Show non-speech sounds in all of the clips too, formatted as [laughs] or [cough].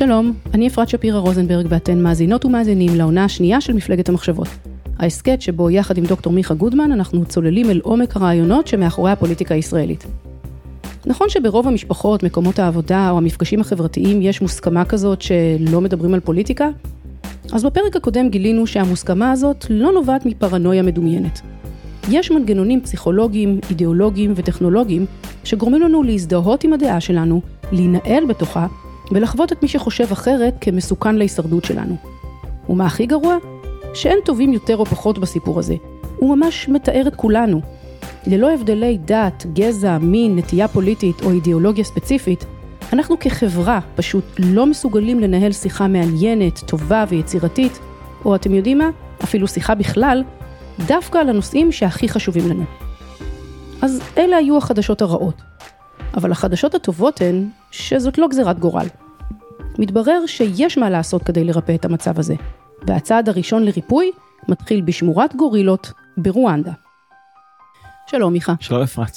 שלום, אני אפרת שפירא רוזנברג ואתן מאזינות ומאזינים לעונה השנייה של מפלגת המחשבות. ההסכת שבו יחד עם דוקטור מיכה גודמן אנחנו צוללים אל עומק הרעיונות שמאחורי הפוליטיקה הישראלית. נכון שברוב המשפחות, מקומות העבודה או המפגשים החברתיים יש מוסכמה כזאת שלא מדברים על פוליטיקה? אז בפרק הקודם גילינו שהמוסכמה הזאת לא נובעת מפרנויה מדומיינת. יש מנגנונים פסיכולוגיים, אידיאולוגיים וטכנולוגיים שגורמים לנו להזדהות עם הדעה שלנו, להינעל בתוכה ולחוות את מי שחושב אחרת כמסוכן להישרדות שלנו. ומה הכי גרוע? שאין טובים יותר או פחות בסיפור הזה. הוא ממש מתאר את כולנו. ללא הבדלי דת, גזע, מין, נטייה פוליטית או אידיאולוגיה ספציפית, אנחנו כחברה פשוט לא מסוגלים לנהל שיחה מעניינת, טובה ויצירתית, או אתם יודעים מה? אפילו שיחה בכלל, דווקא על הנושאים שהכי חשובים לנו. אז אלה היו החדשות הרעות. אבל החדשות הטובות הן שזאת לא גזירת גורל. מתברר שיש מה לעשות כדי לרפא את המצב הזה, והצעד הראשון לריפוי מתחיל בשמורת גורילות ברואנדה. שלום מיכה. שלום אפרת.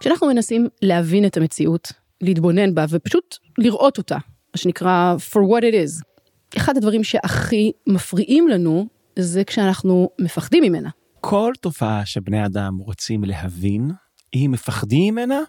כשאנחנו מנסים להבין את המציאות, להתבונן בה ופשוט לראות אותה, מה שנקרא for what it is, אחד הדברים שהכי מפריעים לנו זה כשאנחנו מפחדים ממנה. כל תופעה שבני אדם רוצים להבין, אם מפחדים ממנה,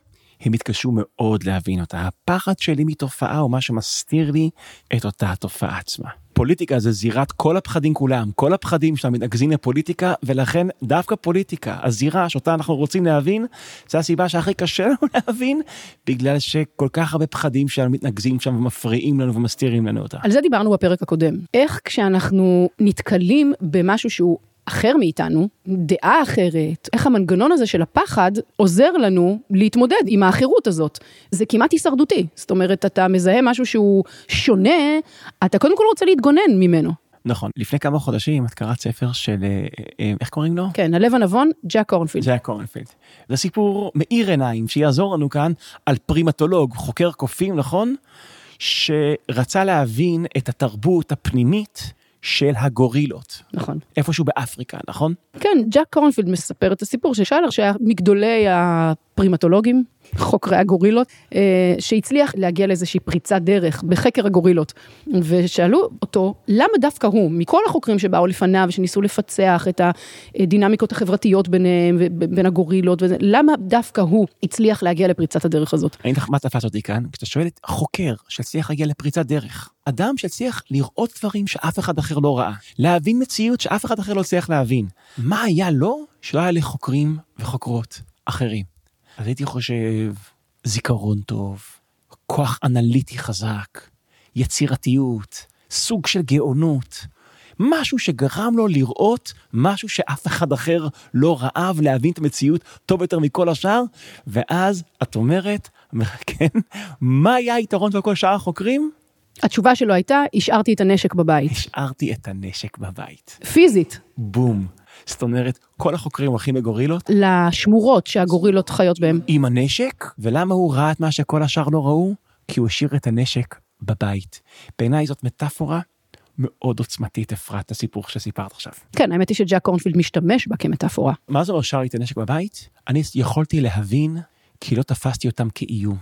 הם יתקשו מאוד להבין אותה. הפחד שלי מתופעה הוא מה שמסתיר לי את אותה התופעה עצמה. פוליטיקה זה זירת כל הפחדים כולם, כל הפחדים שלנו מתנקזים לפוליטיקה, ולכן דווקא פוליטיקה, הזירה שאותה אנחנו רוצים להבין, זה הסיבה שהכי קשה לנו [laughs] להבין, בגלל שכל כך הרבה פחדים שלנו מתנקזים שם ומפריעים לנו ומסתירים לנו אותה. על זה דיברנו בפרק הקודם. איך כשאנחנו נתקלים במשהו שהוא אחר מאיתנו, דעה אחרת, איך המנגנון הזה של הפחד עוזר לנו להתמודד עם האחרות הזאת. זה כמעט הישרדותי, זאת אומרת, אתה מזהה משהו שהוא שונה, אתה קודם כל רוצה להתגונן ממנו. נכון, לפני כמה חודשים את קראת ספר של, איך קוראים לו? כן, הלב הנבון, ג'ק קורנפילד. ג'ק קורנפילד. זה סיפור מאיר עיניים שיעזור לנו כאן על פרימטולוג, חוקר קופים, נכון? שרצה להבין את התרבות הפנימית של הגורילות. נכון. איפשהו באפריקה, נכון? כן, ג'ק קורנפילד מספר את הסיפור של שיילר שהיה מגדולי הפרימטולוגים, חוקרי הגורילות, שהצליח להגיע לאיזושהי פריצת דרך בחקר הגורילות. ושאלו אותו, למה דווקא הוא, מכל החוקרים שבאו לפניו, שניסו לפצח את הדינמיקות החברתיות ביניהם, בין הגורילות, למה דווקא הוא הצליח להגיע לפריצת הדרך הזאת? אני אגיד לך מה תפס אותי כאן, כשאתה שואל את חוקר שהצליח להגיע לפריצת דרך, אדם שהצליח לראות דברים שאף אחד אחר לא ראה, להבין מציאות שאף אחד אחר לא הצליח להבין. מה היה לו שלא היה לחוקרים וחוקרות אחרים? אז הייתי חושב, זיכרון טוב, כוח אנליטי חזק, יצירתיות, סוג של גאונות, משהו שגרם לו לראות משהו שאף אחד אחר לא ראה ולהבין את המציאות טוב יותר מכל השאר, ואז את אומרת, [laughs] כן, מה היה היתרון של כל שאר החוקרים? התשובה שלו הייתה, השארתי את הנשק בבית. השארתי את הנשק בבית. פיזית. בום. זאת אומרת, כל החוקרים הולכים לגורילות? לשמורות שהגורילות חיות בהן. עם הנשק? ולמה הוא ראה את מה שכל השאר לא ראו? כי הוא השאיר את הנשק בבית. בעיניי זאת מטאפורה מאוד עוצמתית, אפרת, הסיפור שסיפרת עכשיו. כן, האמת היא שג'ק קורנפילד משתמש בה כמטאפורה. מה זה אומר השארתי את הנשק בבית? אני יכולתי להבין כי לא תפסתי אותם כאיום.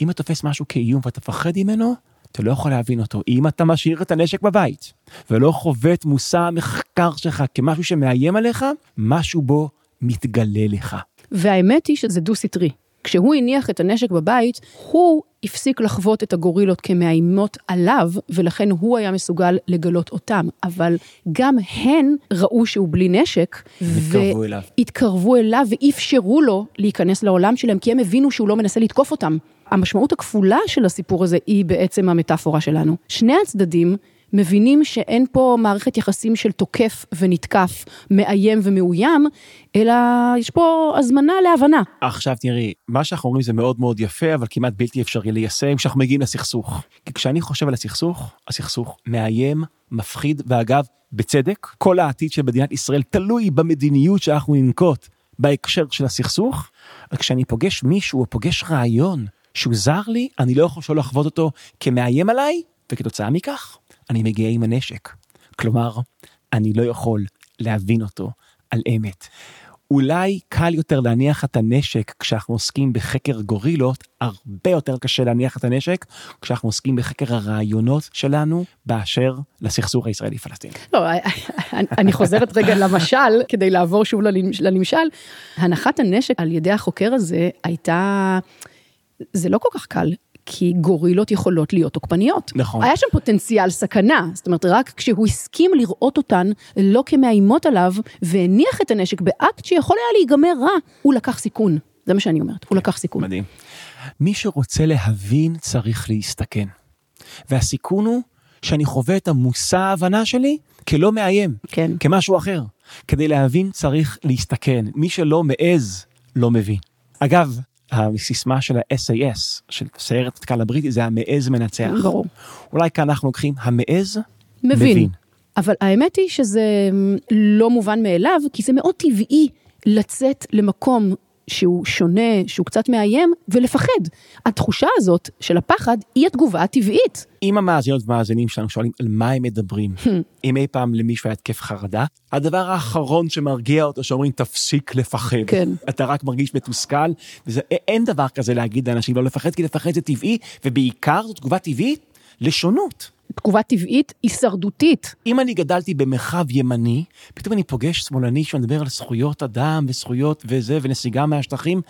אם אתה תופס משהו כאיום ואתה מפחד ממנו, אתה לא יכול להבין אותו. אם אתה משאיר את הנשק בבית, ולא חווה את מושא המחקר שלך כמשהו שמאיים עליך, משהו בו מתגלה לך. והאמת היא שזה דו-סטרי. כשהוא הניח את הנשק בבית, הוא הפסיק לחוות את הגורילות כמאיימות עליו, ולכן הוא היה מסוגל לגלות אותם. אבל גם הן ראו שהוא בלי נשק, והתקרבו אליו. והתקרבו אליו ואפשרו לו להיכנס לעולם שלהם, כי הם הבינו שהוא לא מנסה לתקוף אותם. המשמעות הכפולה של הסיפור הזה היא בעצם המטאפורה שלנו. שני הצדדים מבינים שאין פה מערכת יחסים של תוקף ונתקף, מאיים ומאוים, אלא יש פה הזמנה להבנה. עכשיו תראי, מה שאנחנו אומרים זה מאוד מאוד יפה, אבל כמעט בלתי אפשרי ליישם כשאנחנו מגיעים לסכסוך. כי כשאני חושב על הסכסוך, הסכסוך מאיים, מפחיד, ואגב, בצדק, כל העתיד של מדינת ישראל תלוי במדיניות שאנחנו ננקוט בהקשר של הסכסוך. כשאני פוגש מישהו או פוגש רעיון שהוא זר לי, אני לא יכול שלא לחוות אותו כמאיים עליי, וכתוצאה מכך, אני מגיע עם הנשק. כלומר, אני לא יכול להבין אותו על אמת. אולי קל יותר להניח את הנשק כשאנחנו עוסקים בחקר גורילות, הרבה יותר קשה להניח את הנשק כשאנחנו עוסקים בחקר הרעיונות שלנו באשר לסכסוך הישראלי-פלסטיני. לא, אני חוזרת רגע למשל, כדי לעבור שוב לנמשל. הנחת הנשק על ידי החוקר הזה הייתה, זה לא כל כך קל. כי גורילות יכולות להיות תוקפניות. נכון. היה שם פוטנציאל סכנה, זאת אומרת, רק כשהוא הסכים לראות אותן לא כמאיימות עליו, והניח את הנשק באקט שיכול היה להיגמר רע, הוא לקח סיכון. זה מה שאני אומרת, הוא לקח סיכון. מדהים. מי שרוצה להבין צריך להסתכן. והסיכון הוא שאני חווה את המושא ההבנה שלי כלא מאיים, כן. כמשהו אחר. כדי להבין צריך להסתכן. מי שלא מעז, לא מבין. אגב, הסיסמה של ה-SAS, של סיירת מטכ"ל הבריטי, זה המעז מנצח. ברור. אולי כאן אנחנו לוקחים המעז מבין. מבין. אבל האמת היא שזה לא מובן מאליו, כי זה מאוד טבעי לצאת למקום שהוא שונה, שהוא קצת מאיים, ולפחד. התחושה הזאת של הפחד היא התגובה הטבעית. אם המאזינות והמאזינים שלנו שואלים על מה הם מדברים, אם אי פעם למישהו היה התקף חרדה, הדבר האחרון שמרגיע אותו שאומרים תפסיק לפחד. כן. אתה רק מרגיש מתוסכל, וזה, אין דבר כזה להגיד לאנשים לא לפחד, כי לפחד זה טבעי, ובעיקר זו תגובה טבעית לשונות. תגובה טבעית הישרדותית. אם אני גדלתי במרחב ימני, פתאום אני פוגש שמאלני שמדבר על זכויות אדם וזכויות וזה, ונסיגה מהשטחים.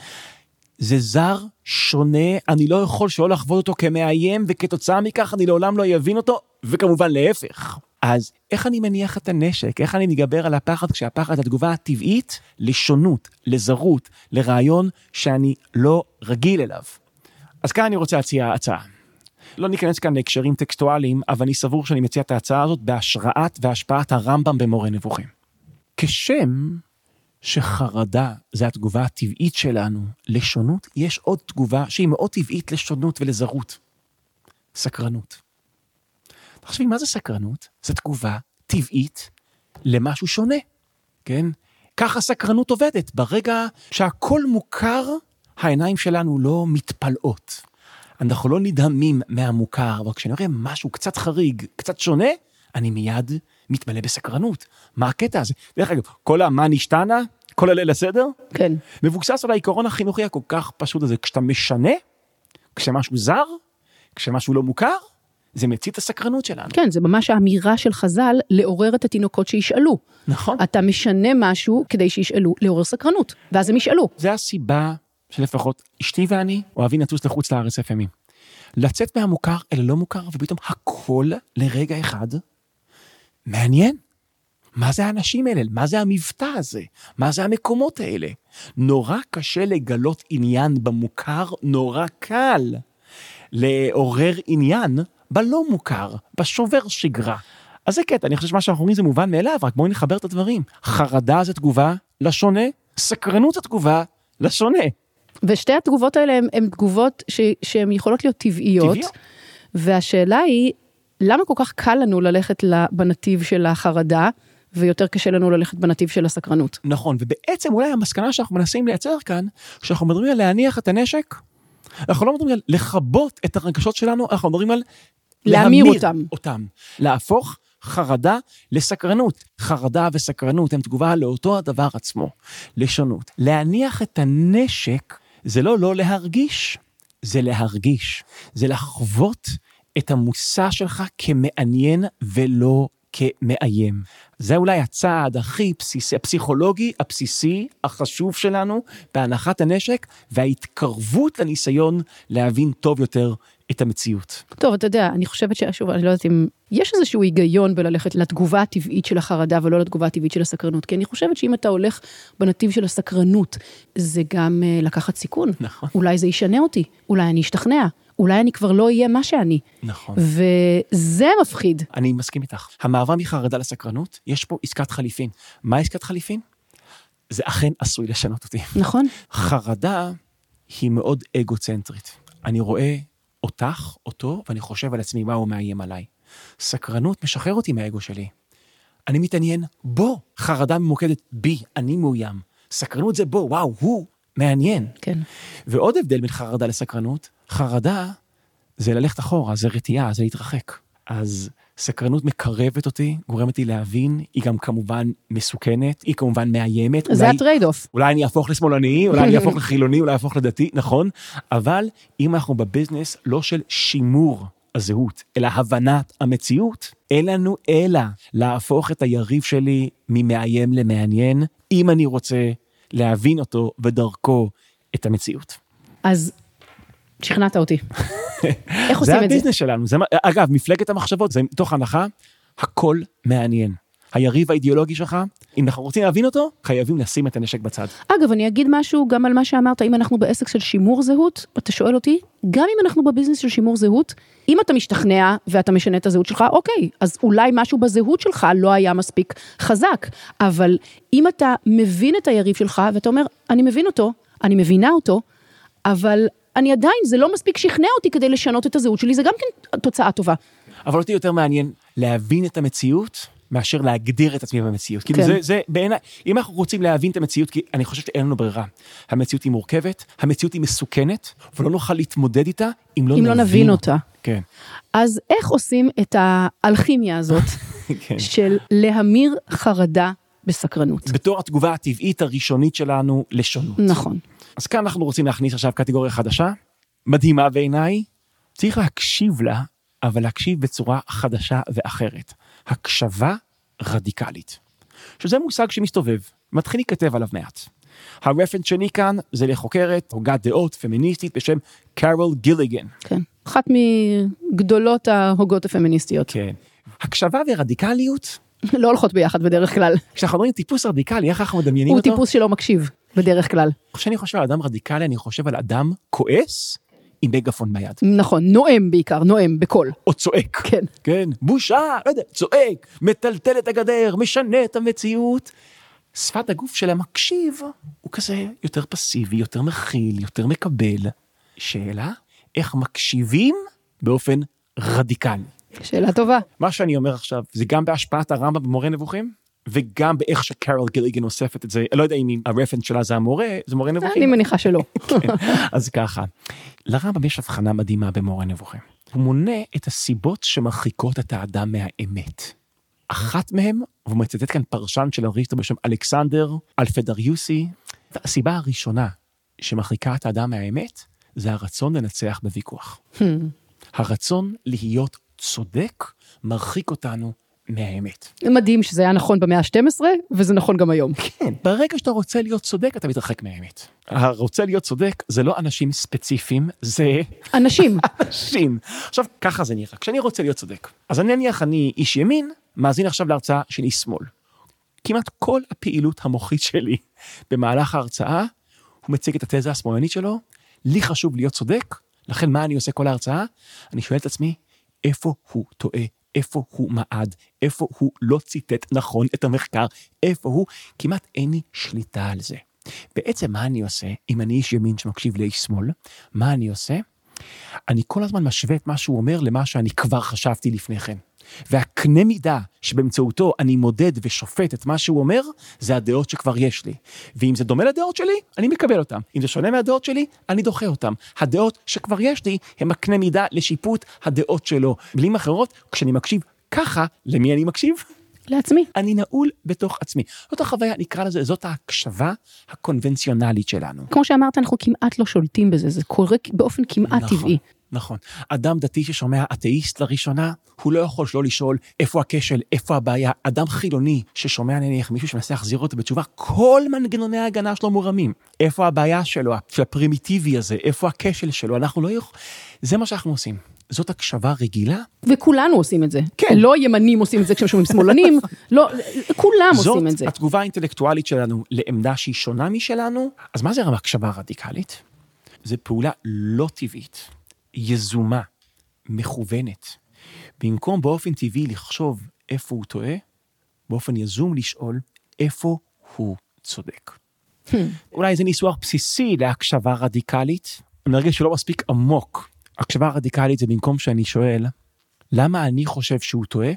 זה זר, שונה, אני לא יכול שלא לחוות אותו כמאיים, וכתוצאה מכך אני לעולם לא אבין אותו, וכמובן להפך. אז איך אני מניח את הנשק? איך אני מתגבר על הפחד כשהפחד התגובה הטבעית לשונות, לזרות, לרעיון שאני לא רגיל אליו? אז כאן אני רוצה להציע הצעה. לא ניכנס כאן להקשרים טקסטואליים, אבל אני סבור שאני מציע את ההצעה הזאת בהשראת והשפעת הרמב"ם במורה נבוכים. כשם שחרדה זה התגובה הטבעית שלנו לשונות, יש עוד תגובה שהיא מאוד טבעית לשונות ולזרות. סקרנות. תחשבי, מה זה סקרנות? זו תגובה טבעית למשהו שונה, כן? ככה סקרנות עובדת. ברגע שהכל מוכר, העיניים שלנו לא מתפלאות. אנחנו לא נדהמים מהמוכר, אבל כשאני רואה משהו קצת חריג, קצת שונה, אני מיד מתמלא בסקרנות. מה הקטע הזה? דרך אגב, כל ה"מה נשתנה", כל הליל הסדר, כן. מבוסס על העיקרון החינוכי הכל כך פשוט הזה. כשאתה משנה, כשמשהו זר, כשמשהו לא מוכר, זה מצית את הסקרנות שלנו. כן, זה ממש האמירה של חז"ל, לעורר את התינוקות שישאלו. נכון. אתה משנה משהו כדי שישאלו, לעורר סקרנות, ואז הם ישאלו. זה הסיבה שלפחות אשתי ואני אוהבים לטוס לחוץ לארץ לפעמים. לצאת מהמוכר אל הלא מוכר, ופתאום הכל לרגע אחד מעניין. מה זה האנשים האלה? מה זה המבטא הזה? מה זה המקומות האלה? נורא קשה לגלות עניין במוכר, נורא קל לעורר עניין בלא מוכר, בשובר שגרה. אז זה קטע, אני חושב שמה שאנחנו אומרים זה מובן מאליו, רק בואו נחבר את הדברים. חרדה זה תגובה לשונה, סקרנות זה תגובה לשונה. ושתי התגובות האלה הן תגובות ש, שהן יכולות להיות טבעיות. טבעיות. והשאלה היא, למה כל כך קל לנו ללכת בנתיב של החרדה, ויותר קשה לנו ללכת בנתיב של הסקרנות? נכון, ובעצם אולי המסקנה שאנחנו מנסים לייצר כאן, כשאנחנו מדברים על להניח את הנשק, אנחנו לא מדברים על לכבות את הרגשות שלנו, אנחנו מדברים על להמיר אותם. אותם. להפוך חרדה לסקרנות. חרדה וסקרנות הם תגובה לאותו הדבר עצמו, לשונות. להניח את הנשק זה לא לא להרגיש, זה להרגיש. זה לחוות את המושא שלך כמעניין ולא כמאיים. זה אולי הצעד הכי בסיסי, הפסיכולוגי הבסיסי, החשוב שלנו, בהנחת הנשק, וההתקרבות לניסיון להבין טוב יותר את המציאות. טוב, אתה יודע, אני חושבת ששוב, אני לא יודעת אם יש איזשהו היגיון בללכת לתגובה הטבעית של החרדה ולא לתגובה הטבעית של הסקרנות, כי אני חושבת שאם אתה הולך בנתיב של הסקרנות, זה גם uh, לקחת סיכון. נכון. אולי זה ישנה אותי, אולי אני אשתכנע, אולי אני כבר לא אהיה מה שאני. נכון. וזה מפחיד. אני מסכים איתך. המעבר מחרדה לסקרנות, יש פה עסקת חליפין. מה עסקת חליפין? זה אכן עשוי לשנות אותי. נכון. חרדה היא מאוד אגוצנטרית. אני רואה אותך, אותו, ואני חושב על עצמי מה הוא מאיים עליי. סקרנות משחרר אותי מהאגו שלי. אני מתעניין בו. חרדה ממוקדת בי, אני מאוים. סקרנות זה בו, וואו, הוא מעניין. כן. ועוד הבדל בין חרדה לסקרנות, חרדה זה ללכת אחורה, זה רתיעה, זה להתרחק. אז סקרנות מקרבת אותי, גורמת לי להבין, היא גם כמובן מסוכנת, היא כמובן מאיימת. זה ה trade off. אולי אני אהפוך לשמאלני, אולי אני אהפוך [laughs] לחילוני, אולי אהפוך לדתי, נכון? אבל אם אנחנו בביזנס לא של שימור הזהות, אלא הבנת המציאות, אין לנו אלא להפוך את היריב שלי ממאיים למעניין, אם אני רוצה להבין אותו ודרכו את המציאות. אז שכנעת אותי. [laughs] איך זה עושים את זה? הביזנס שלנו. זה, אגב, מפלגת המחשבות זה מתוך הנחה, הכל מעניין. היריב האידיאולוגי שלך, אם אנחנו רוצים להבין אותו, חייבים לשים את הנשק בצד. אגב, אני אגיד משהו גם על מה שאמרת, אם אנחנו בעסק של שימור זהות, אתה שואל אותי, גם אם אנחנו בביזנס של שימור זהות, אם אתה משתכנע ואתה משנה את הזהות שלך, אוקיי, אז אולי משהו בזהות שלך לא היה מספיק חזק, אבל אם אתה מבין את היריב שלך ואתה אומר, אני מבין אותו, אני מבינה אותו, אבל אני עדיין, זה לא מספיק שכנע אותי כדי לשנות את הזהות שלי, זה גם כן תוצאה טובה. אבל אותי יותר מעניין להבין את המציאות מאשר להגדיר את עצמי במציאות. כאילו כן. זה, זה בעיניי, אם אנחנו רוצים להבין את המציאות, כי אני חושב שאין לנו ברירה. המציאות היא מורכבת, המציאות היא מסוכנת, ולא נוכל להתמודד איתה אם לא אם לא נבין אותה. כן, אז איך עושים את האלכימיה הזאת [laughs] כן. של להמיר חרדה בסקרנות? בתור התגובה הטבעית הראשונית שלנו לשונות. נכון. אז כאן אנחנו רוצים להכניס עכשיו קטגוריה חדשה, מדהימה בעיניי, צריך להקשיב לה, אבל להקשיב בצורה חדשה ואחרת. הקשבה רדיקלית. שזה מושג שמסתובב, מתחיל להיכתב עליו מעט. הרפרנס שלי כאן זה לחוקרת, הוגת דעות פמיניסטית בשם קארול גיליגן. כן. אחת מגדולות ההוגות הפמיניסטיות. כן. הקשבה ורדיקליות, לא הולכות ביחד בדרך כלל. כשאנחנו אומרים טיפוס רדיקלי, איך אנחנו מדמיינים הוא אותו? טיפוס שלא מקשיב, בדרך כלל. כשאני חושב על אדם רדיקלי, אני חושב על אדם כועס עם מגפון ביד. נכון, נואם בעיקר, נואם, בקול. או צועק. כן. כן, בושה, לא יודע, צועק, מטלטל את הגדר, משנה את המציאות. שפת הגוף של המקשיב הוא כזה יותר פסיבי, יותר מכיל, יותר מקבל. שאלה, איך מקשיבים באופן רדיקלי? שאלה טובה. מה שאני אומר עכשיו, זה גם בהשפעת הרמב"ם במורה נבוכים, וגם באיך שקרול גיליגן אוספת את זה, אני לא יודע אם הרפרנס שלה זה המורה, זה מורה נבוכים. אני מניחה שלא. כן, אז ככה, לרמב"ם יש הבחנה מדהימה במורה נבוכים. הוא מונה את הסיבות שמרחיקות את האדם מהאמת. אחת מהם, והוא מצטט כאן פרשן של אריסטו בשם אלכסנדר אלפדריוסי, והסיבה הראשונה שמרחיקה את האדם מהאמת, זה הרצון לנצח בוויכוח. הרצון להיות צודק מרחיק אותנו מהאמת. מדהים שזה היה נכון במאה ה-12, וזה נכון גם היום. כן, ברגע שאתה רוצה להיות צודק, אתה מתרחק מהאמת. הרוצה להיות צודק זה לא אנשים ספציפיים, זה אנשים, [laughs] אנשים. עכשיו, ככה זה נראה. כשאני רוצה להיות צודק, אז אני נניח אני איש ימין, מאזין עכשיו להרצאה של איש שמאל. כמעט כל הפעילות המוחית שלי במהלך ההרצאה, הוא מציג את התזה השמאלנית שלו, לי חשוב להיות צודק, לכן מה אני עושה כל ההרצאה? אני שואל את עצמי, איפה הוא טועה? איפה הוא מעד? איפה הוא לא ציטט נכון את המחקר? איפה הוא? כמעט אין לי שליטה על זה. בעצם מה אני עושה, אם אני איש ימין שמקשיב לאיש שמאל, מה אני עושה? אני כל הזמן משווה את מה שהוא אומר למה שאני כבר חשבתי לפני כן. והקנה מידה שבאמצעותו אני מודד ושופט את מה שהוא אומר, זה הדעות שכבר יש לי. ואם זה דומה לדעות שלי, אני מקבל אותן. אם זה שונה מהדעות שלי, אני דוחה אותן. הדעות שכבר יש לי, הם הקנה מידה לשיפוט הדעות שלו. במילים אחרות, כשאני מקשיב ככה, למי אני מקשיב? לעצמי. אני נעול בתוך עצמי. זאת החוויה, נקרא לזה, זאת ההקשבה הקונבנציונלית שלנו. כמו שאמרת, אנחנו כמעט לא שולטים בזה, זה קורה באופן כמעט נכון, טבעי. נכון. אדם דתי ששומע אתאיסט לראשונה, הוא לא יכול שלא לשאול איפה הכשל, איפה הבעיה. אדם חילוני ששומע נניח מישהו שמנסה להחזיר אותו בתשובה, כל מנגנוני ההגנה שלו מורמים. איפה הבעיה שלו, של הפרימיטיבי הזה, איפה הכשל שלו, אנחנו לא יכולים... זה מה שאנחנו עושים. זאת הקשבה רגילה. וכולנו עושים את זה. כן. לא ימנים עושים את זה כשהם שומעים שמאלנים, לא, כולם עושים את זה. זאת התגובה האינטלקטואלית שלנו לעמדה שהיא שונה משלנו. אז מה זה הקשבה רדיקלית? זה פעולה לא טבעית, יזומה, מכוונת. במקום באופן טבעי לחשוב איפה הוא טועה, באופן יזום לשאול איפה הוא צודק. אולי זה ניסוח בסיסי להקשבה רדיקלית, אני מרגיש שלא מספיק עמוק. הקשבה רדיקלית זה במקום שאני שואל, למה אני חושב שהוא טועה?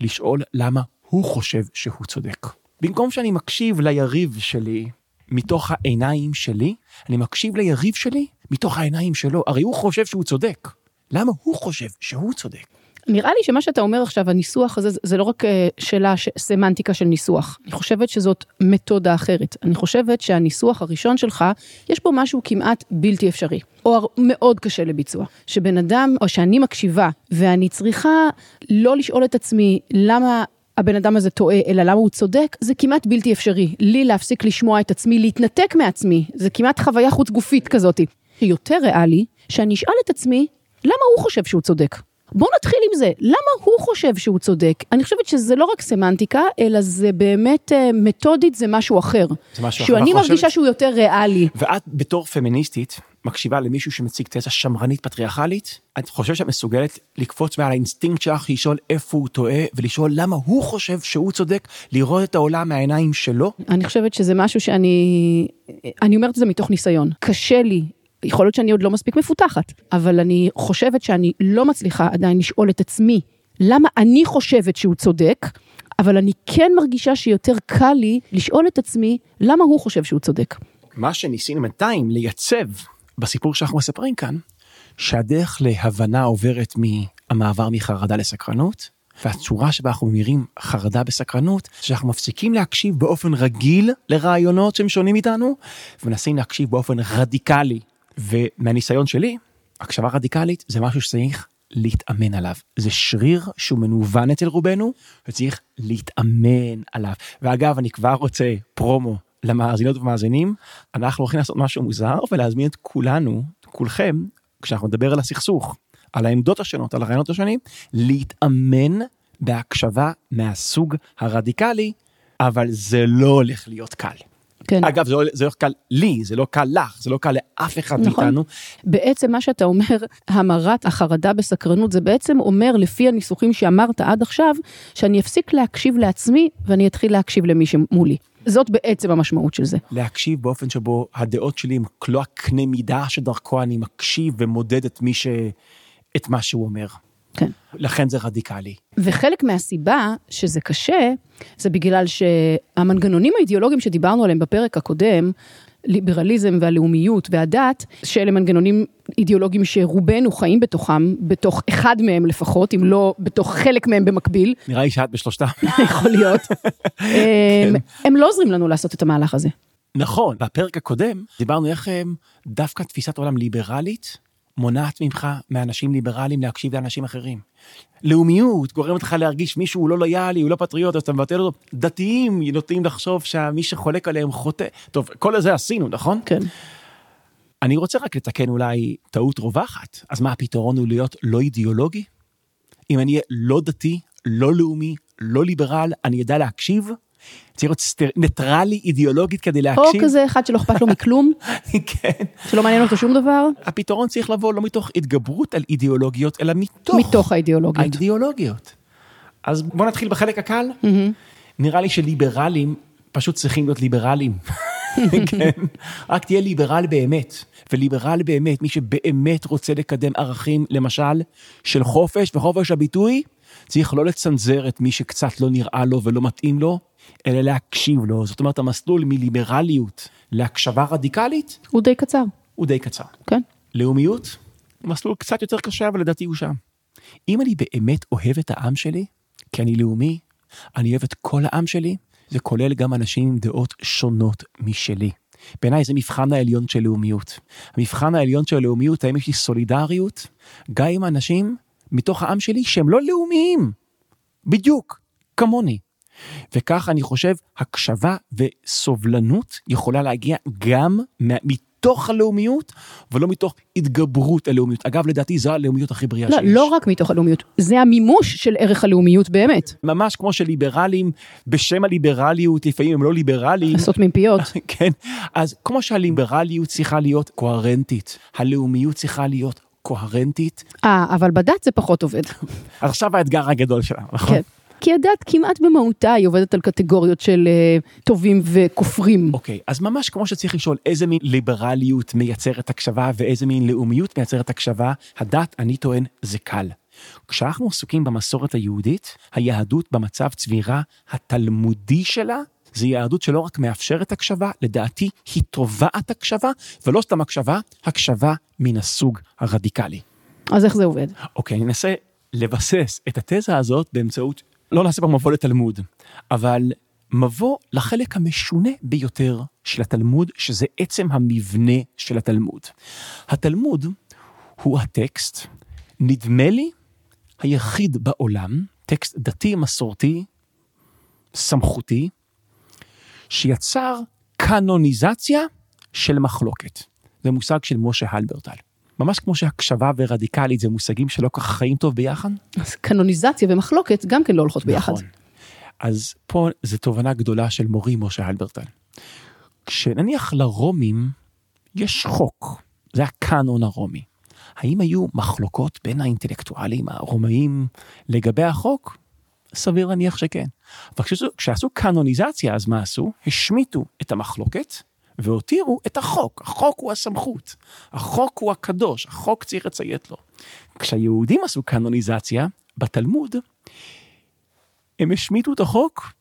לשאול למה הוא חושב שהוא צודק. במקום שאני מקשיב ליריב שלי מתוך העיניים שלי, אני מקשיב ליריב שלי מתוך העיניים שלו. הרי הוא חושב שהוא צודק. למה הוא חושב שהוא צודק? נראה לי שמה שאתה אומר עכשיו, הניסוח הזה, זה לא רק אה, שאלה, ש... סמנטיקה של ניסוח. אני חושבת שזאת מתודה אחרת. אני חושבת שהניסוח הראשון שלך, יש בו משהו כמעט בלתי אפשרי, או מאוד קשה לביצוע. שבן אדם, או שאני מקשיבה, ואני צריכה לא לשאול את עצמי למה הבן אדם הזה טועה, אלא למה הוא צודק, זה כמעט בלתי אפשרי. לי להפסיק לשמוע את עצמי, להתנתק מעצמי, זה כמעט חוויה חוץ גופית כזאת. יותר ריאלי, שאני אשאל את עצמי, למה הוא חושב שהוא צודק? בוא נתחיל עם זה, למה הוא חושב שהוא צודק? אני חושבת שזה לא רק סמנטיקה, אלא זה באמת, אה, מתודית זה משהו אחר. זה משהו אחר. שאני מרגישה חושבת- שהוא יותר ריאלי. ואת בתור פמיניסטית מקשיבה למישהו שמציג תזה שמרנית פטריארכלית, את חושבת שאת מסוגלת לקפוץ מעל האינסטינקט שלך, לשאול איפה הוא טועה, ולשאול למה הוא חושב שהוא צודק, לראות את העולם מהעיניים שלו? אני חושבת שזה משהו שאני, אני אומרת את זה מתוך ניסיון. קשה לי, יכול להיות שאני עוד לא מספיק מפותחת, אבל אני חושבת שאני לא מצליחה עדיין לשאול את עצמי, למה אני חושבת שהוא צודק, אבל אני כן מרגישה שיותר קל לי לשאול את עצמי, למה הוא חושב שהוא צודק. מה שניסינו בינתיים לייצב בסיפור שאנחנו מספרים כאן, שהדרך להבנה עוברת מהמעבר מחרדה לסקרנות, והצורה שבה אנחנו ממירים חרדה בסקרנות, שאנחנו מפסיקים להקשיב באופן רגיל לרעיונות שהם שונים מאיתנו, ומנסים להקשיב באופן רדיקלי. ומהניסיון שלי, הקשבה רדיקלית זה משהו שצריך להתאמן עליו. זה שריר שהוא מנוון אצל רובנו, וצריך להתאמן עליו. ואגב, אני כבר רוצה פרומו למאזינות ומאזינים, אנחנו הולכים לעשות משהו מוזר ולהזמין את כולנו, כולכם, כשאנחנו נדבר על הסכסוך, על העמדות השונות, על הרעיונות השונים, להתאמן בהקשבה מהסוג הרדיקלי, אבל זה לא הולך להיות קל. כן. אגב, זה לא, זה לא קל לי, זה לא קל לך, זה לא קל לאף אחד נכון. מאיתנו. בעצם מה שאתה אומר, [laughs] המרת החרדה בסקרנות, זה בעצם אומר, לפי הניסוחים שאמרת עד עכשיו, שאני אפסיק להקשיב לעצמי ואני אתחיל להקשיב למי שמולי. זאת בעצם המשמעות של זה. להקשיב באופן שבו הדעות שלי הם לא הקנה מידה שדרכו אני מקשיב ומודד את מי ש... את מה שהוא אומר. כן. לכן זה רדיקלי. וחלק מהסיבה שזה קשה, זה בגלל שהמנגנונים האידיאולוגיים שדיברנו עליהם בפרק הקודם, ליברליזם והלאומיות והדת, שאלה מנגנונים אידיאולוגיים שרובנו חיים בתוכם, בתוך אחד מהם לפחות, אם לא בתוך חלק מהם במקביל, נראה לי שאת בשלושתם. [laughs] יכול להיות, הם, [laughs] הם לא עוזרים לנו לעשות את המהלך הזה. נכון, בפרק הקודם דיברנו איך הם, דווקא תפיסת עולם ליברלית מונעת ממך מאנשים ליברליים להקשיב לאנשים אחרים. לאומיות גורמת לך להרגיש מישהו הוא לא לויאלי, הוא לא פטריוט, אז אתה מבטל אותו. דתיים נוטים לחשוב שמי שחולק עליהם חוטא. טוב, כל זה עשינו, נכון? כן. אני רוצה רק לתקן אולי טעות רווחת. אז מה הפתרון הוא להיות לא אידיאולוגי? אם אני אהיה לא דתי, לא לאומי, לא ליברל, אני אדע להקשיב? צריך להיות. ניטרלי אידיאולוגית כדי או להקשיב? כזה אחד שלא אכפת לו מכלום, [laughs] כן. שלא מעניין אותו שום דבר, הפתרון צריך לבוא לא מתוך התגברות על אידיאולוגיות, אלא מתוך, מתוך האידיאולוגיות. האידיאולוגיות. אז בוא נתחיל בחלק הקל. נראה לי שליברלים פשוט צריכים להיות ליברלים. [laughs] כן? רק תהיה ליברל באמת. וליברל באמת, מי שבאמת רוצה לקדם ערכים, למשל, של חופש וחופש הביטוי, צריך לא לצנזר את מי שקצת לא נראה לו ולא מתאים לו, אלא להקשיב לו. זאת אומרת, המסלול מליברליות להקשבה רדיקלית הוא די קצר, הוא די קצר. כן. לאומיות, מסלול קצת יותר קשה, אבל לדעתי הוא שם. אם אני באמת אוהב את העם שלי, כי אני לאומי, אני אוהב את כל העם שלי, זה כולל גם אנשים עם דעות שונות משלי. בעיניי זה מבחן העליון של לאומיות. המבחן העליון של לאומיות, האם יש לי סולידריות, גם עם אנשים מתוך העם שלי שהם לא לאומיים. בדיוק, כמוני. וכך אני חושב, הקשבה וסובלנות יכולה להגיע גם מתוך הלאומיות, ולא מתוך התגברות הלאומיות. אגב, לדעתי זו הלאומיות הכי בריאה לא, שיש. לא רק מתוך הלאומיות, זה המימוש של ערך הלאומיות באמת. ממש כמו שליברלים, בשם הליברליות, לפעמים הם לא ליברלים. לעשות מפיות. [laughs] כן, אז כמו שהליברליות צריכה להיות קוהרנטית, הלאומיות צריכה להיות קוהרנטית. אה, אבל בדת זה פחות עובד. עכשיו האתגר הגדול שלנו, נכון? כן. כי הדת כמעט במהותה היא עובדת על קטגוריות של uh, טובים וכופרים. אוקיי, אז ממש כמו שצריך לשאול איזה מין ליברליות מייצרת הקשבה ואיזה מין לאומיות מייצרת הקשבה, הדת, אני טוען, זה קל. כשאנחנו עסוקים במסורת היהודית, היהדות במצב צבירה התלמודי שלה, זו יהדות שלא רק מאפשרת הקשבה, לדעתי היא תובעת הקשבה, ולא סתם הקשבה, הקשבה מן הסוג הרדיקלי. אז איך זה עובד? אוקיי, אני אנסה לבסס את התזה הזאת באמצעות, לא נעשה פה מבוא לתלמוד, אבל מבוא לחלק המשונה ביותר של התלמוד, שזה עצם המבנה של התלמוד. התלמוד הוא הטקסט, נדמה לי, היחיד בעולם, טקסט דתי, מסורתי, סמכותי, שיצר קנוניזציה של מחלוקת. זה מושג של משה הלברטל. ממש כמו שהקשבה ורדיקלית זה מושגים שלא כל כך חיים טוב ביחד. אז קנוניזציה ומחלוקת גם כן לא הולכות ביחד. נכון. אז פה זו תובנה גדולה של מורי משה הלברטל. כשנניח לרומים יש חוק, זה הקאנון הרומי. האם היו מחלוקות בין האינטלקטואלים הרומאים לגבי החוק? סביר להניח שכן. אבל כשעשו קאנוניזציה, אז מה עשו? השמיטו את המחלוקת והותירו את החוק. החוק הוא הסמכות, החוק הוא הקדוש, החוק צריך לציית לו. כשהיהודים עשו קאנוניזציה, בתלמוד, הם השמיטו את החוק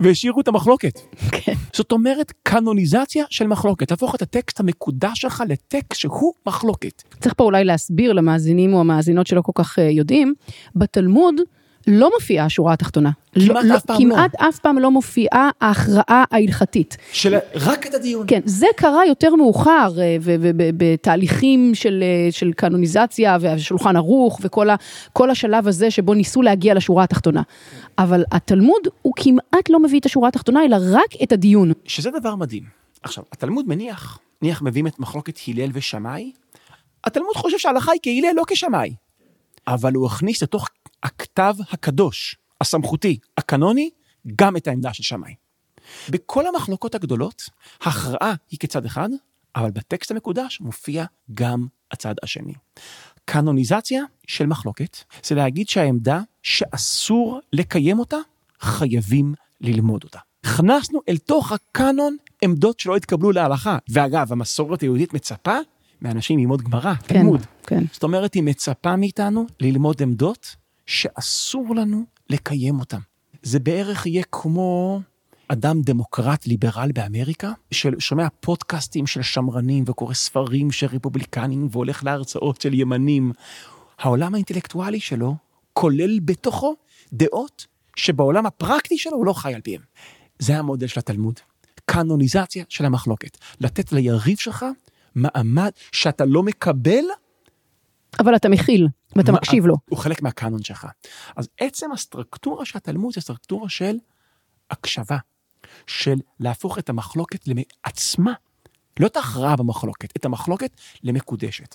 והשאירו את המחלוקת. כן. זאת אומרת, קאנוניזציה של מחלוקת, תהפוך את הטקסט המקודש שלך לטקסט שהוא מחלוקת. צריך פה אולי להסביר למאזינים או המאזינות שלא כל כך uh, יודעים, בתלמוד לא מופיעה השורה התחתונה. כמעט לא, אף פעם כמעט לא. אף פעם לא מופיעה ההכרעה ההלכתית. של רק את הדיון. כן, זה קרה יותר מאוחר, ובתהליכים של, אה, של קנוניזציה והשולחן ערוך וכל ה, כל השלב הזה שבו ניסו להגיע לשורה התחתונה. אבל התלמוד הוא כמעט לא מביא את השורה התחתונה, אלא רק את הדיון. שזה דבר מדהים. עכשיו, התלמוד מניח, נניח מביאים את מחלוקת הלל ושמאי, התלמוד חושב שההלכה היא כהלל לא כשמאי. אבל הוא הכניס לתוך הכתב הקדוש, הסמכותי, הקנוני, גם את העמדה של שמאי. בכל המחלוקות הגדולות, הכרעה היא כצד אחד, אבל בטקסט המקודש מופיע גם הצד השני. קנוניזציה של מחלוקת, זה להגיד שהעמדה שאסור לקיים אותה, חייבים ללמוד אותה. הכנסנו אל תוך הקאנון עמדות שלא התקבלו להלכה. ואגב, המסורת היהודית מצפה מאנשים ללמוד גמרא, כן, תלמוד. כן. זאת אומרת, היא מצפה מאיתנו ללמוד עמדות שאסור לנו לקיים אותן. זה בערך יהיה כמו אדם דמוקרט ליברל באמריקה, ששומע פודקאסטים של שמרנים וקורא ספרים של רפובליקנים והולך להרצאות של ימנים. העולם האינטלקטואלי שלו כולל בתוכו דעות שבעולם הפרקטי שלו הוא לא חי על פיהם. זה המודל של התלמוד. קנוניזציה של המחלוקת. לתת ליריב שלך מעמד שאתה לא מקבל. אבל אתה מכיל, ואתה מה- מקשיב לו. הוא חלק מהקאנון שלך. אז עצם הסטרקטורה של התלמוד זה סטרקטורה של הקשבה, של להפוך את המחלוקת לעצמה, לא את ההכרעה במחלוקת, את המחלוקת למקודשת.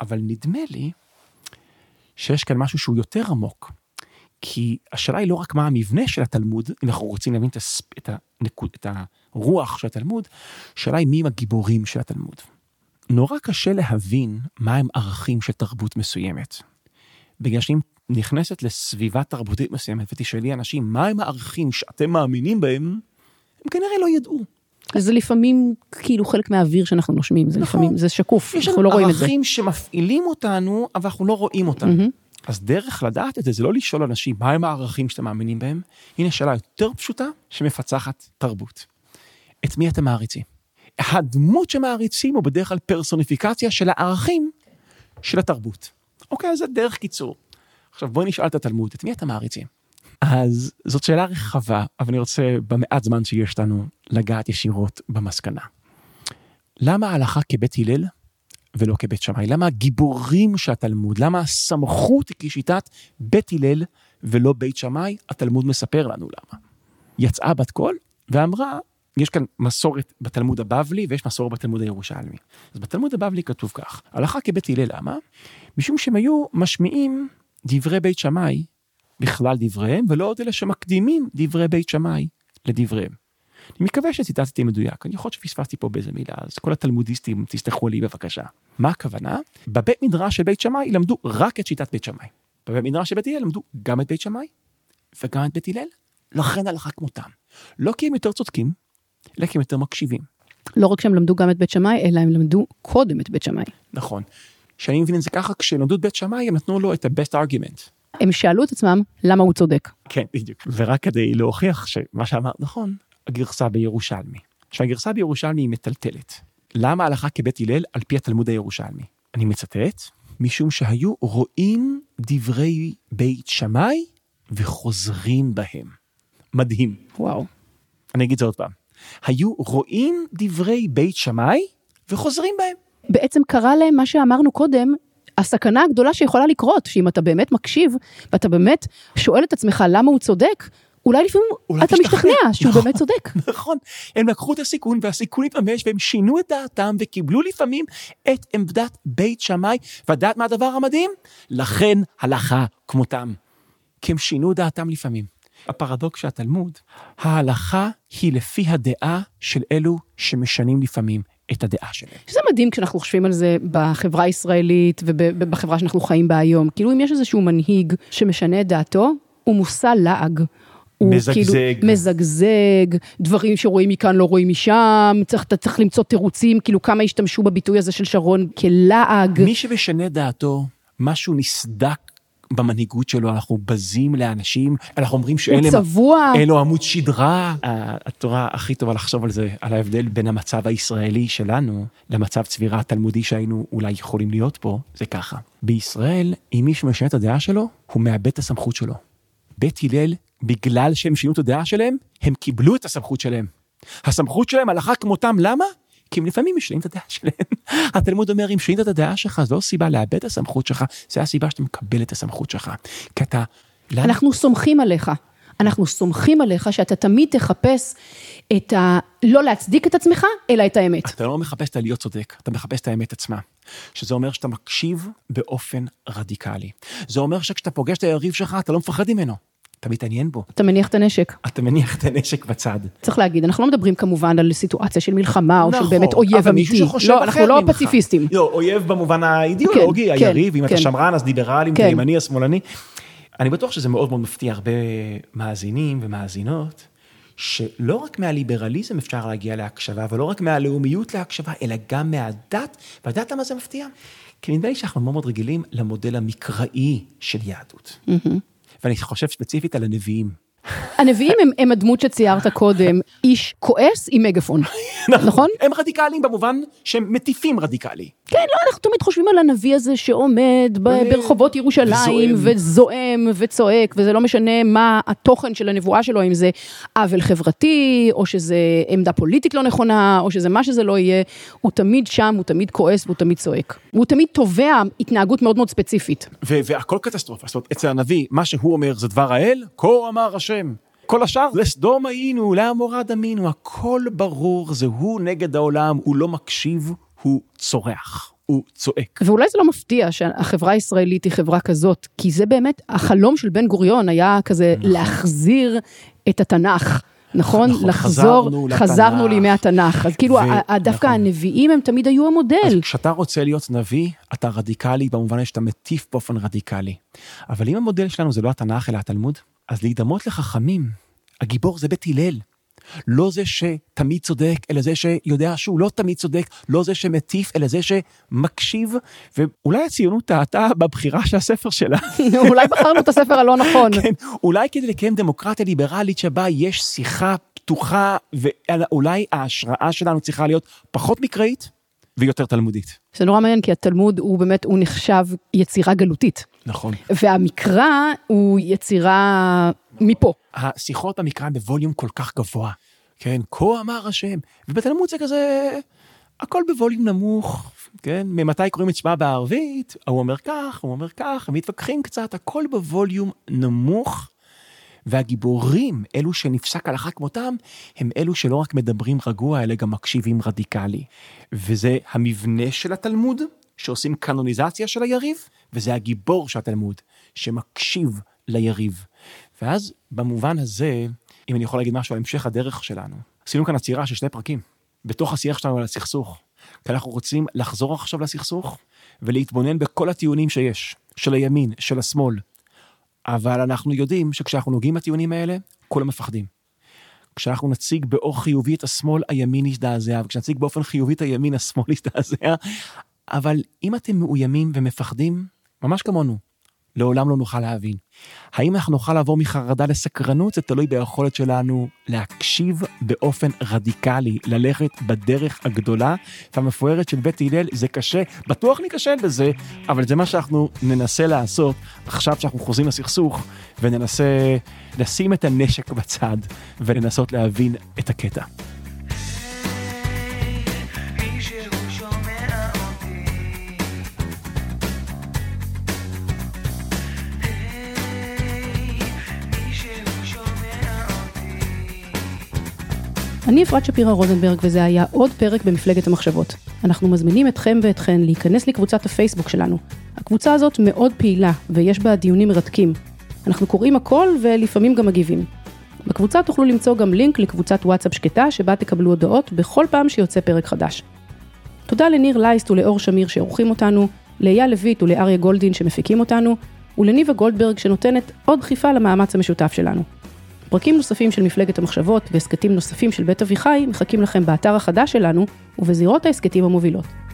אבל נדמה לי שיש כאן משהו שהוא יותר עמוק. כי השאלה היא לא רק מה המבנה של התלמוד, אם אנחנו רוצים להבין את, הס... את, הנקוד... את הרוח של התלמוד, השאלה היא מי הם הגיבורים של התלמוד. נורא קשה להבין מהם ערכים של תרבות מסוימת. בגלל שאם נכנסת לסביבה תרבותית מסוימת ותשאלי אנשים מהם הערכים שאתם מאמינים בהם, הם כנראה לא ידעו. זה לפעמים כאילו חלק מהאוויר שאנחנו נושמים, זה נכון. לפעמים, זה שקוף, יש אנחנו לא רואים את זה. ערכים שמפעילים אותנו, אבל אנחנו לא רואים אותם. מהמם. אז דרך לדעת את זה, זה לא לשאול אנשים מהם הערכים שאתם מאמינים בהם, הנה שאלה יותר פשוטה שמפצחת תרבות. את מי אתם מעריצים? הדמות שמעריצים הוא בדרך כלל פרסוניפיקציה של הערכים של התרבות. אוקיי, אז זה דרך קיצור. עכשיו בואי נשאל את התלמוד, את מי אתם מעריצים? אז זאת שאלה רחבה, אבל אני רוצה במעט זמן שיש לנו לגעת ישירות במסקנה. למה ההלכה כבית הלל ולא כבית שמאי? למה הגיבורים של התלמוד? למה הסמכות היא כשיטת בית הלל ולא בית שמאי? התלמוד מספר לנו למה. יצאה בת קול ואמרה, יש כאן מסורת בתלמוד הבבלי ויש מסורת בתלמוד הירושלמי. אז בתלמוד הבבלי כתוב כך, הלכה כבית הלל למה? משום שהם היו משמיעים דברי בית שמאי בכלל דבריהם, ולא עוד אלה שמקדימים דברי בית שמאי לדבריהם. אני מקווה שציטטתי מדויק, אני יכול שפספסתי פה באיזה מילה, אז כל התלמודיסטים תסלחו לי בבקשה. מה הכוונה? בבית מדרש של בית שמאי למדו רק את שיטת בית שמאי. בבית מדרש של בית הלל למדו גם את בית שמאי וגם את בית הלל, לכן הלכה כמותם. לא כי הם יותר צודקים, אלא כי הם יותר מקשיבים. לא רק שהם למדו גם את בית שמאי, אלא הם למדו קודם את בית שמאי. נכון. שאני מבין את זה ככה, כשהם למדו את בית שמאי הם נתנו לו את ה-best argument. הם שאלו את עצמם למה הוא צודק. כן, בדיוק. ורק כדי להוכיח שמה שאמרת נכון, הגרסה בירושלמי. עכשיו הגרסה בירושלמי היא מטלטלת. למה הלכה כבית הלל על פי התלמוד הירושלמי? אני מצטט, משום שהיו רואים דברי בית שמאי וחוזרים בהם. מדהים. וואו. אני אגיד את זה עוד פעם. היו רואים דברי בית שמאי וחוזרים בהם. בעצם קרה להם מה שאמרנו קודם, הסכנה הגדולה שיכולה לקרות, שאם אתה באמת מקשיב, ואתה באמת שואל את עצמך למה הוא צודק, אולי לפעמים אולי אתה. משתכנע שהוא נכון. באמת צודק. [laughs] נכון, הם לקחו את הסיכון והסיכון התממש והם שינו את דעתם וקיבלו לפעמים את עמדת בית שמאי, ואת מה הדבר המדהים? לכן הלכה כמותם. כי הם שינו דעתם לפעמים. הפרדוקס של התלמוד, ההלכה היא לפי הדעה של אלו שמשנים לפעמים את הדעה שלהם. שזה מדהים כשאנחנו חושבים על זה בחברה הישראלית ובחברה שאנחנו חיים בה היום. כאילו אם יש איזשהו מנהיג שמשנה את דעתו, הוא מושא לעג. הוא מזגזג. כאילו מזגזג, דברים שרואים מכאן לא רואים משם, צריך, אתה צריך למצוא תירוצים, כאילו כמה השתמשו בביטוי הזה של שרון כלעג. מי שמשנה דעתו, משהו נסדק במנהיגות שלו, אנחנו בזים לאנשים, אנחנו אומרים שאין הוא להם... צבוע. אין לו עמוד שדרה. התורה הכי טובה לחשוב על זה, על ההבדל בין המצב הישראלי שלנו למצב צבירה התלמודי שהיינו אולי יכולים להיות פה, זה ככה. בישראל, אם מישהו משנה את הדעה שלו, הוא מאבד את הסמכות שלו. בית הלל, בגלל שהם שינו את הדעה שלהם, הם קיבלו את הסמכות שלהם. הסמכות שלהם הלכה כמותם, למה? כי הם לפעמים משנים את הדעה שלהם. [laughs] התלמוד אומר, אם שינית את הדעה שלך, זו לא סיבה לאבד את הסמכות שלך, זה הסיבה שאתה מקבל את הסמכות שלך. כי אתה... למה? אנחנו סומכים עליך. אנחנו סומכים עליך שאתה תמיד תחפש את ה... לא להצדיק את עצמך, אלא את האמת. אתה לא מחפש את הלהיות צודק, אתה מחפש את האמת עצמה. שזה אומר שאתה מקשיב באופן רדיקלי. זה אומר שכשאתה פוגש את היריב שלך, אתה לא מפחד ממנו. אתה מתעניין בו. אתה מניח את הנשק. אתה מניח את הנשק בצד. צריך להגיד, אנחנו לא מדברים כמובן על סיטואציה של מלחמה, או של נכון, באמת אויב אבל מישהו אמיתי. שחושב לא, אחר אנחנו לא. פציפיסטים. לא, אויב במובן האידיאולוגי, כן, כן, היריב, אם אתה כן. שמרן אז ליברלי, אם כן. אתה ימני אז שמאלני. אני בטוח שזה מאוד מאוד מפתיע הרבה מאזינים ומאזינות, שלא רק מהליברליזם אפשר להגיע להקשבה, ולא רק מהלאומיות להקשבה, אלא גם מהדת, והדת למה זה מפתיע? כי נדמה לי שאנחנו מאוד מאוד רגילים למודל המקראי של יהדות. ואני חושב ספציפית על הנביאים. הנביאים הם, הם הדמות שציירת קודם, איש כועס עם מגפון, [laughs] נכון? הם רדיקליים במובן שהם מטיפים רדיקלי. כן, לא, אנחנו תמיד חושבים על הנביא הזה שעומד ברחובות ירושלים, וזועם. וצועק, וזה לא משנה מה התוכן של הנבואה שלו, אם זה עוול חברתי, או שזה עמדה פוליטית לא נכונה, או שזה מה שזה לא יהיה, הוא תמיד שם, הוא תמיד כועס והוא תמיד צועק. והוא תמיד תובע התנהגות מאוד מאוד ספציפית. והכל קטסטרופה, זאת אומרת, אצל הנביא, מה שהוא אומר זה דבר האל, כה אמר השם. כל השאר, לסדום היינו, לעמורה דמינו, הכל ברור, זה הוא נגד העולם, הוא לא מקשיב, הוא צורח, הוא צועק. ואולי זה לא מפתיע שהחברה הישראלית היא חברה כזאת, כי זה באמת, החלום של בן גוריון היה כזה להחזיר את התנ"ך. נכון? נכון, לחזור, חזרנו לתנ"ך. חזרנו לימי התנ"ך. אז כאילו, ו- דווקא נכון. הנביאים הם תמיד היו אז המודל. כשאתה רוצה להיות נביא, אתה רדיקלי במובן שאתה מטיף באופן רדיקלי. אבל אם המודל שלנו זה לא התנ"ך אלא התלמוד, אז להידמות לחכמים, הגיבור זה בית הלל. לא זה שתמיד צודק, אלא זה שיודע שהוא לא תמיד צודק, לא זה שמטיף, אלא זה שמקשיב, ואולי הציונות טעתה בבחירה של הספר שלה. [laughs] אולי בחרנו את הספר הלא נכון. כן, אולי כדי לקיים דמוקרטיה ליברלית שבה יש שיחה פתוחה, ואולי ההשראה שלנו צריכה להיות פחות מקראית ויותר תלמודית. זה נורא מעניין, כי התלמוד הוא באמת, הוא נחשב יצירה גלותית. נכון. והמקרא הוא יצירה מפה. השיחות במקרא הם בווליום כל כך גבוה, כן? כה אמר השם, ובתלמוד זה כזה, הכל בווליום נמוך, כן? ממתי קוראים את שמע בערבית, ההוא אומר כך, הוא אומר כך, הם מתווכחים קצת, הכל בווליום נמוך. והגיבורים, אלו שנפסק הלכה כמותם, הם אלו שלא רק מדברים רגוע, אלא גם מקשיבים רדיקלי. וזה המבנה של התלמוד, שעושים קנוניזציה של היריב, וזה הגיבור של התלמוד, שמקשיב ליריב. ואז במובן הזה, אם אני יכול להגיד משהו על המשך הדרך שלנו, עשינו כאן עצירה של שני פרקים, בתוך השיח שלנו על הסכסוך. כי אנחנו רוצים לחזור עכשיו לסכסוך ולהתבונן בכל הטיעונים שיש, של הימין, של השמאל. אבל אנחנו יודעים שכשאנחנו נוגעים בטיעונים האלה, כולם מפחדים. כשאנחנו נציג באור חיובי את השמאל, הימין יזדעזע, וכשנציג באופן חיובי את הימין, השמאל [laughs] יזדעזע. אבל אם אתם מאוימים ומפחדים, ממש כמונו, לעולם לא נוכל להבין. האם אנחנו נוכל לעבור מחרדה לסקרנות? זה תלוי ביכולת שלנו להקשיב באופן רדיקלי, ללכת בדרך הגדולה והמפוארת של בית הלל. זה קשה, בטוח ניכשל בזה, אבל זה מה שאנחנו ננסה לעשות עכשיו שאנחנו חוזרים לסכסוך, וננסה לשים את הנשק בצד ולנסות להבין את הקטע. אני אפרת שפירא רוזנברג וזה היה עוד פרק במפלגת המחשבות. אנחנו מזמינים אתכם ואתכן להיכנס לקבוצת הפייסבוק שלנו. הקבוצה הזאת מאוד פעילה ויש בה דיונים מרתקים. אנחנו קוראים הכל ולפעמים גם מגיבים. בקבוצה תוכלו למצוא גם לינק לקבוצת וואטסאפ שקטה שבה תקבלו הודעות בכל פעם שיוצא פרק חדש. תודה לניר לייסט ולאור שמיר שעורכים אותנו, לאייל לויט ולאריה גולדין שמפיקים אותנו, ולניבה גולדברג שנותנת עוד דחיפה למאמץ המשותף שלנו. פרקים נוספים של מפלגת המחשבות והסכתים נוספים של בית אביחי מחכים לכם באתר החדש שלנו ובזירות ההסכתים המובילות.